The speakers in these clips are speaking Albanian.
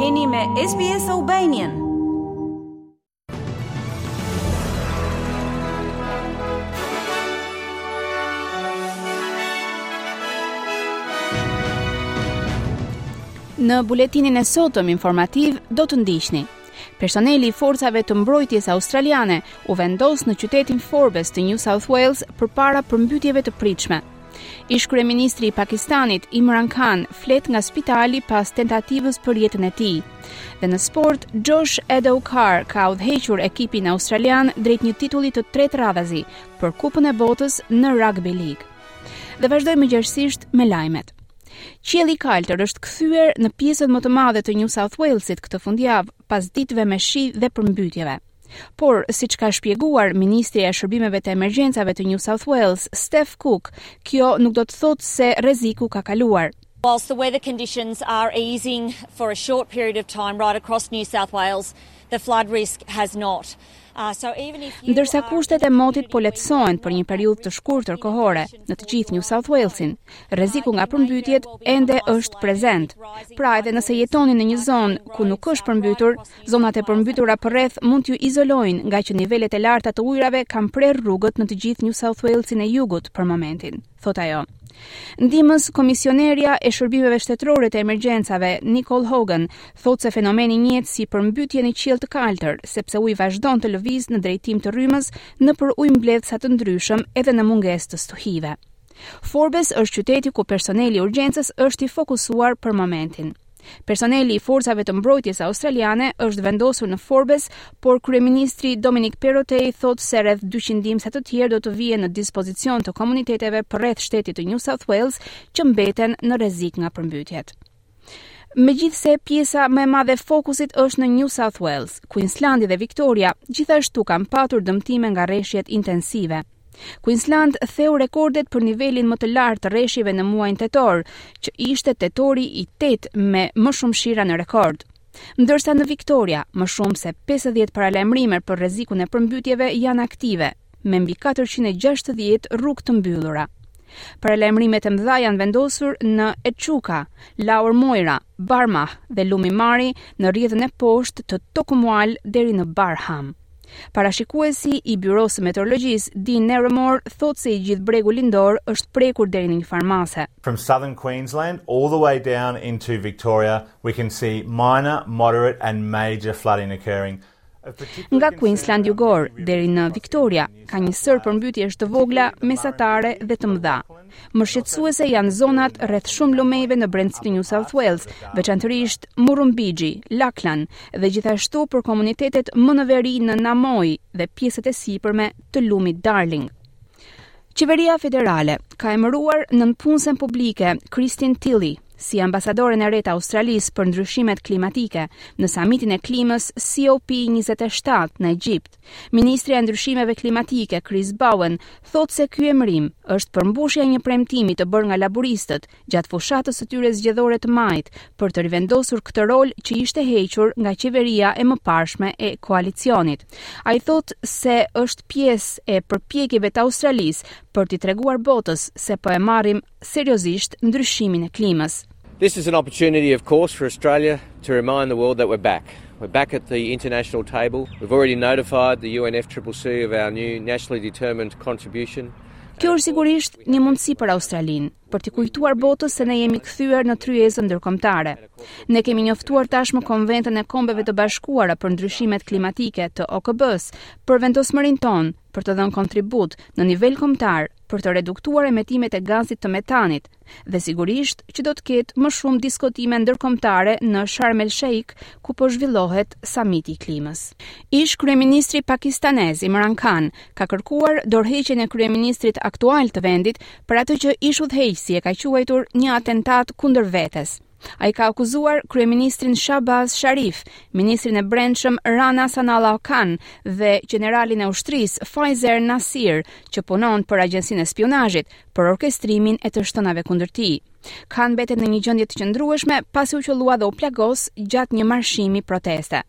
Jeni me SBS Albanian. Në buletinin e sotëm informativ do të ndiqni Personeli i Forcave të Mbrojtjes Australiane u vendos në qytetin Forbes të New South Wales përpara përmbytjeve të pritshme. Ish-kryeministri i Pakistanit, Imran Khan, flet nga spitali pas tentativës për jetën e tij. Dhe në sport, Josh Addo-Carr ka udhëhequr ekipin australian drejt një titulli të tretë radhazi për Kupën e Botës në Rugby League. Dhe vazhdojmë gjerësisht me lajmet. Qielli i kaltër është kthyer në pjesën më të madhe të New South Wales-it këtë fundjavë, pas ditëve me shi dhe përmbytjeve. Por, siç ka shpjeguar Ministrja e Shërbimeve të Emergjencave të New South Wales, Steph Cooke, kjo nuk do të thotë se rreziku ka kaluar. Whilst the weather conditions are easing for a short period of time right across New South Wales, the flood risk has not. Ndërsa kushtet e motit po lehtësohen për një periudhë të shkurtër kohore në të gjithë New South Wales-in, rreziku nga përmbytjet ende është prezent. Pra, edhe nëse jetoni në një zonë ku nuk është përmbytur, zonat e përmbytura përreth mund t'ju izolojnë ngaqë nivelet e larta të ujërave kanë prerë rrugët në të gjithë New South Wales-in e Jugut për momentin. thotë ajo. Ndihmës komisionerja e shërbimeve shtetërore të emergjencave, Nicole Hogan, thotë se fenomeni njihet si përmbytje në qiell të kaltër, sepse uji vazhdon të lëvizë në drejtim të rrymës nëpër ujëmbledhësa të ndryshëm edhe në mungesë të stuhive. Forbes është qyteti ku personeli i urgjencës është i fokusuar për momentin. Personeli i Forcave të Mbrojtjes Australiane është vendosur në Forbes, por kryeministri Dominic Perrottet thotë se rreth 200 ndihmësa të tjerë do të vihen në dispozicion të komuniteteve përreth shtetit të New South Wales që mbeten në rrezik nga përmbytjet. Megjithëse pjesa më e madhe e fokusit është në New South Wales, Queenslandi dhe Victoria, gjithashtu kanë patur dëmtime nga reshjet intensive. Queensland theu rekordet për nivelin më të lartë të reshjeve në muajin tetor, që ishte tetori i tetë me më shumë shira në rekord. Ndërsa në Victoria, më shumë se 50 paralajmërime për rrezikun e përmbytjeve janë aktive, me mbi 460 rrugë të mbyllura. Paralajmërimet e mëdha janë vendosur në Echuca, Lower Moira, Barmah dhe lumi Murray në rrjedhën e poshtë të Tocumwal deri në Barham. Parashikuesi i Byrosë së Meteorologjisë, Dean Narramore, thotë se i gjithë bregu lindor është prekur deri në një farë mase. From southern Queensland all the way down into Victoria, we can see minor, moderate and major flooding occurring. Nga Queensland jugor deri në Victoria, ka një sërë përmbytjesh të vogla, mesatare dhe të mëdha. Më shqetësuese janë zonat rreth shumë lumeve në brendësi të New South Wales, veçanërisht Murrumbidgee, Lachlan dhe gjithashtu për komunitetet më në veri në Namoi dhe pjesët e sipërme të lumit Darling. Qeveria federale ka emëruar nëpunësen publike Kristin Tilley si ambasadoren e re të Australisë për ndryshimet klimatike në samitin e klimës COP27 në Egjipt. Ministri e Ndryshimeve Klimatike Chris Bowen thotë se ky emërim është përmbushja e një premtimi të bërë nga laburistët gjatë fushatës së tyre zgjedhore të majit, për të rivendosur këtë rol që ishte hequr nga qeveria e mëparshme e koalicionit. Ai thotë se është pjesë e përpjekjeve të Australisë për t'i treguar botës se po e marrim seriozisht ndryshimin e klimës. This is an opportunity of course for Australia to remind the world that we're back. We're back at the international table. We've already notified the UNFCCC of our new nationally determined contribution. Kjo është sigurisht një mundësi për Australinë. për t'i kujtuar botës se ne jemi kthyer në tryezën ndërkombëtare. Ne kemi njoftuar tashmë Konventën e Kombeve të Bashkuara për Ndryshimet Klimatike të OKB-së për vendosmërinë tonë për të dhënë kontribut në nivel kombëtar për të reduktuar emetimet e gazit të metanit dhe sigurisht që do të ketë më shumë diskutime ndërkombëtare në Sharm el Sheikh ku po zhvillohet samiti i klimës. Ish kryeministri pakistanez Imran Khan ka kërkuar dorëheqjen e kryeministrit aktual të vendit për atë që ish-udhëheqësi e ka quajtur një atentat kundër vetes. Ai ka akuzuar kryeministrin Shehbaz Sharif, ministrin e Brendshëm Rana Sanaullah Khan dhe gjeneralin e ushtrisë Faisal Nasir, që punon për agjencinë e spionazhit, për orkestrimin e të shtënave kundër tij. Khan mbetet në një gjendje të qëndrueshme pasi u qëllua dhe u plagos gjatë një marshimi proteste.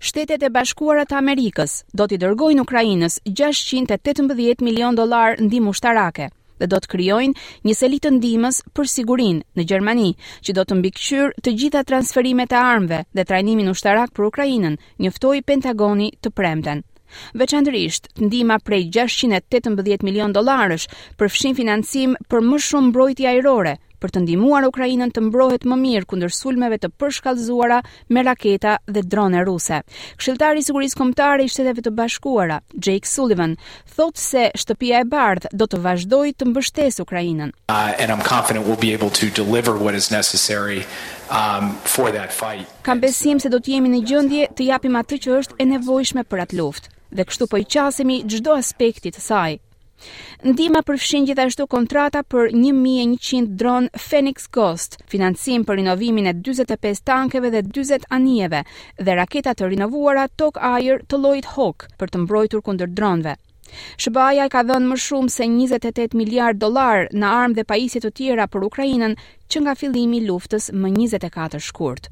Shtetet e Bashkuara të Amerikës do t'i dërgojnë Ukrainës gjashtëqind e tetëmbëdhjetë milionë dollarë ndihmë ushtarake dhe do të krijojnë një seli të ndihmës për sigurinë në Gjermani, që do të mbikëqyrë të gjitha transferimet e armëve dhe trajnimin ushtarak për Ukrainën, njoftoi Pentagoni të premten. Veçanërisht, ndihma prej gjashtëqind e tetëmbëdhjetë milionë dollarësh përfshin financim për më shumë mbrojtje ajrore, për të ndihmuar Ukrainën të mbrohet më mirë kundër sulmeve të përshkallëzuara me raketa dhe drone ruse. Këshilltari i Sigurisë Kombëtare i Shteteve të Bashkuara, Jake Sullivan, thotë se Shtëpia e Bardhë do të vazhdojë të mbështesë Ukrainën. Uh, and I'm confident we'll be able to deliver what is necessary um, for that fight. Kam besim se do të jemi në gjendje të japim atë që është e nevojshme për atë luftë dhe kështu po i qasemi çdo aspekti të saj. Ndihma përfshin gjithashtu kontrata për 1100 dronë Phoenix Ghost, financim për rinovimin e 45 tankeve dhe 40 anijeve dhe raketa të rinovuara tokë-ajër të llojit Hawk për të mbrojtur kundër dronëve. SHBA-ja ka dhënë më shumë se njëzet e tetë miliardë dollarë në armë dhe pajisje të tjera për Ukrainën që nga fillimi i luftës më njëzet e katër shkurt.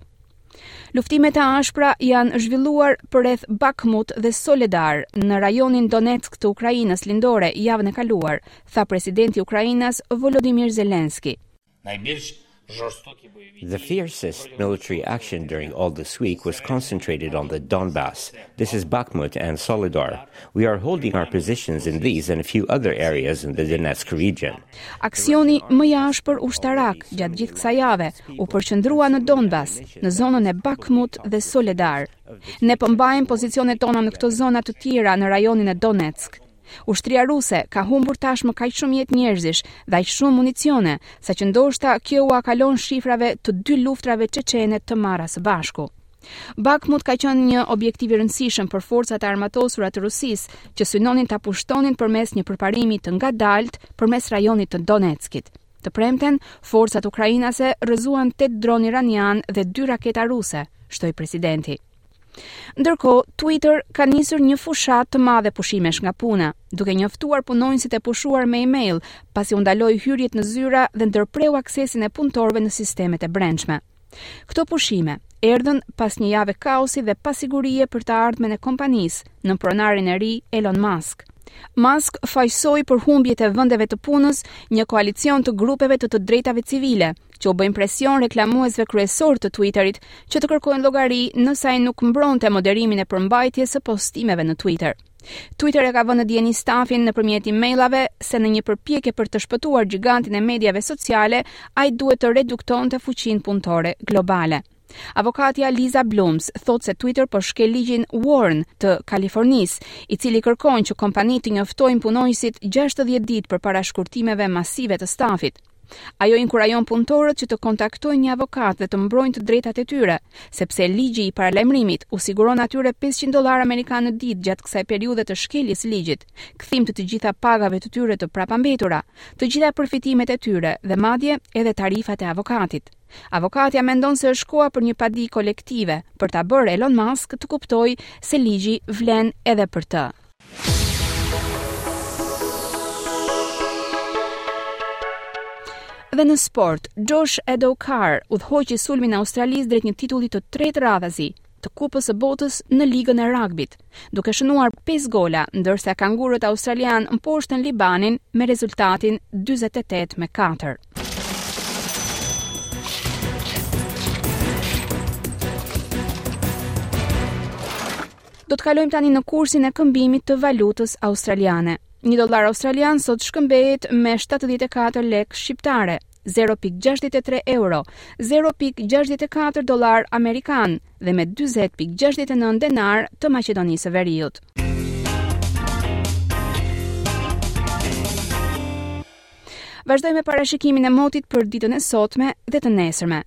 Luftime të ashpra janë zhvilluar përreth Bakhmut dhe Soledar në rajonin Donetsk të Ukrainës lindore javën e kaluar, tha presidenti ukrainas Volodymyr Zelensky. The fiercest military action during all this week was concentrated on the Donbas, this is Bakhmut and Soledar. We are holding our positions in these and a few other areas in the Donetsk region. Aksioni më i ashpër ushtarak gjatë gjithë kësaj jave u përqendrua në Donbas, në zonën e Bakhmut dhe Soledar. Ne po mbajmë pozicionet tona në këto zona të tjera në rajonin e Donetsk. Ushtria ruse ka humbur tashmë kaq shumë jetë njerëzish dhe aq shumë municione, saqë ndoshta kjo ua kalon shifrave të dy luftrave çeçene të marra së bashku. Bakhmut ka qenë një objektiv i rëndësishëm për forcat e armatosura të Rusisë, që synonin ta pushtonin përmes një përparimi të ngadaltë përmes rajonit të Donetskit. Të premten, forcat ukrainase rrëzuan 8 dronë iranianë dhe 2 raketa ruse, shtoi presidenti. Ndërkohë, Twitter ka nisur një fushatë të madhe pushimesh nga puna, duke njoftuar punonjësit e pushuar me email, pasi u ndaloi hyrjet në zyra dhe ndërpreu aksesin e punëtorëve në sistemet e brendshme. Këto pushime erdhën pas një jave kaosi dhe pasigurie për të ardhmen e kompanisë nën pronarin e ri Elon Musk. Musk fajsoi për humbjet e vendeve të punës një koalicion të grupeve të të drejtave civile, që u bëjnë presion reklamuesve kryesorë të Twitterit që të kërkojnë llogari nëse ai nuk mbronte moderimin e përmbajtjes së postimeve në Twitter. Twitter e ka vënë në dijeni stafin nëpërmjet emailave se në një përpjekje për të shpëtuar gjigantin e mediave sociale, ai duhet të reduktonte fuqinë punëtore globale. Avokatja Liza Blooms thotë se Twitter po shkel ligjin WARN të Kalifornisë, i cili kërkon që kompanitë të njoftojnë punonjësit 60 ditë përpara shkurtimeve masive të stafit. Ajo inkurajon punëtorët që të kontaktojnë një avokat dhe të mbrojnë të drejtat e tyre, sepse ligji i paralajmërimit u siguron atyre 500 dollarë amerikanë në ditë gjatë kësaj periudhe të shkeljes së ligjit, kthim të të gjitha pagave të tyre të prapambetura, të gjitha përfitimet e tyre dhe madje edhe tarifat e avokatit. Avokatja mendon se është koha për një padi kolektive për ta bërë Elon Musk të kuptojë se ligji vlen edhe për të. Dhe në sport, Josh Addo Carr udhëhoqi sulmin e Australisë drejt një titulli të tretë radhazi. të Kupës së Botës në Ligën e Ragbit, duke shënuar pesë gola, ndërsa kangurët australianë mposhtën Libanin me rezultatin dyzet e tetë me katër. Do të kalojmë tani në kursin e këmbimit të valutës australiane. Një dollar australian sot shkëmbehet me 74 lekë shqiptare, zero pikë gjashtëdhjetë e tre euro, zero pikë gjashtëdhjetë e katër dollarë amerikanë dhe me dyzet pikë gjashtëdhjetë e nëntë denarë të Maqedonisë së Veriut. Vazhdojmë me parashikimin e motit për ditën e sotme dhe të nesërme.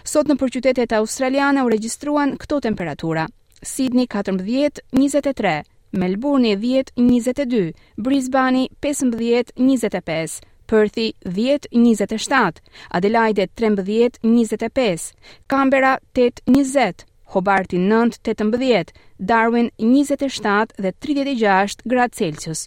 Sot nëpër qytetet australiane u regjistruan këto temperatura: Sidni katërmbëdhjetë, njëzet e tre, Melburni dhjetë, njëzet e dy, Brizbani pesëmbëdhjetë, njëzet e pesë, Përthi dhjetë, njëzet e shtatë, Adelaide trembëdhjetë, njëzet e pesë, Kanberra tetë, njëzet, Hobarti nëntë, tetëmbëdhjetë, Darwin njëzet e shtatë dhe tridhjetë e gjashtë gradë Celsius.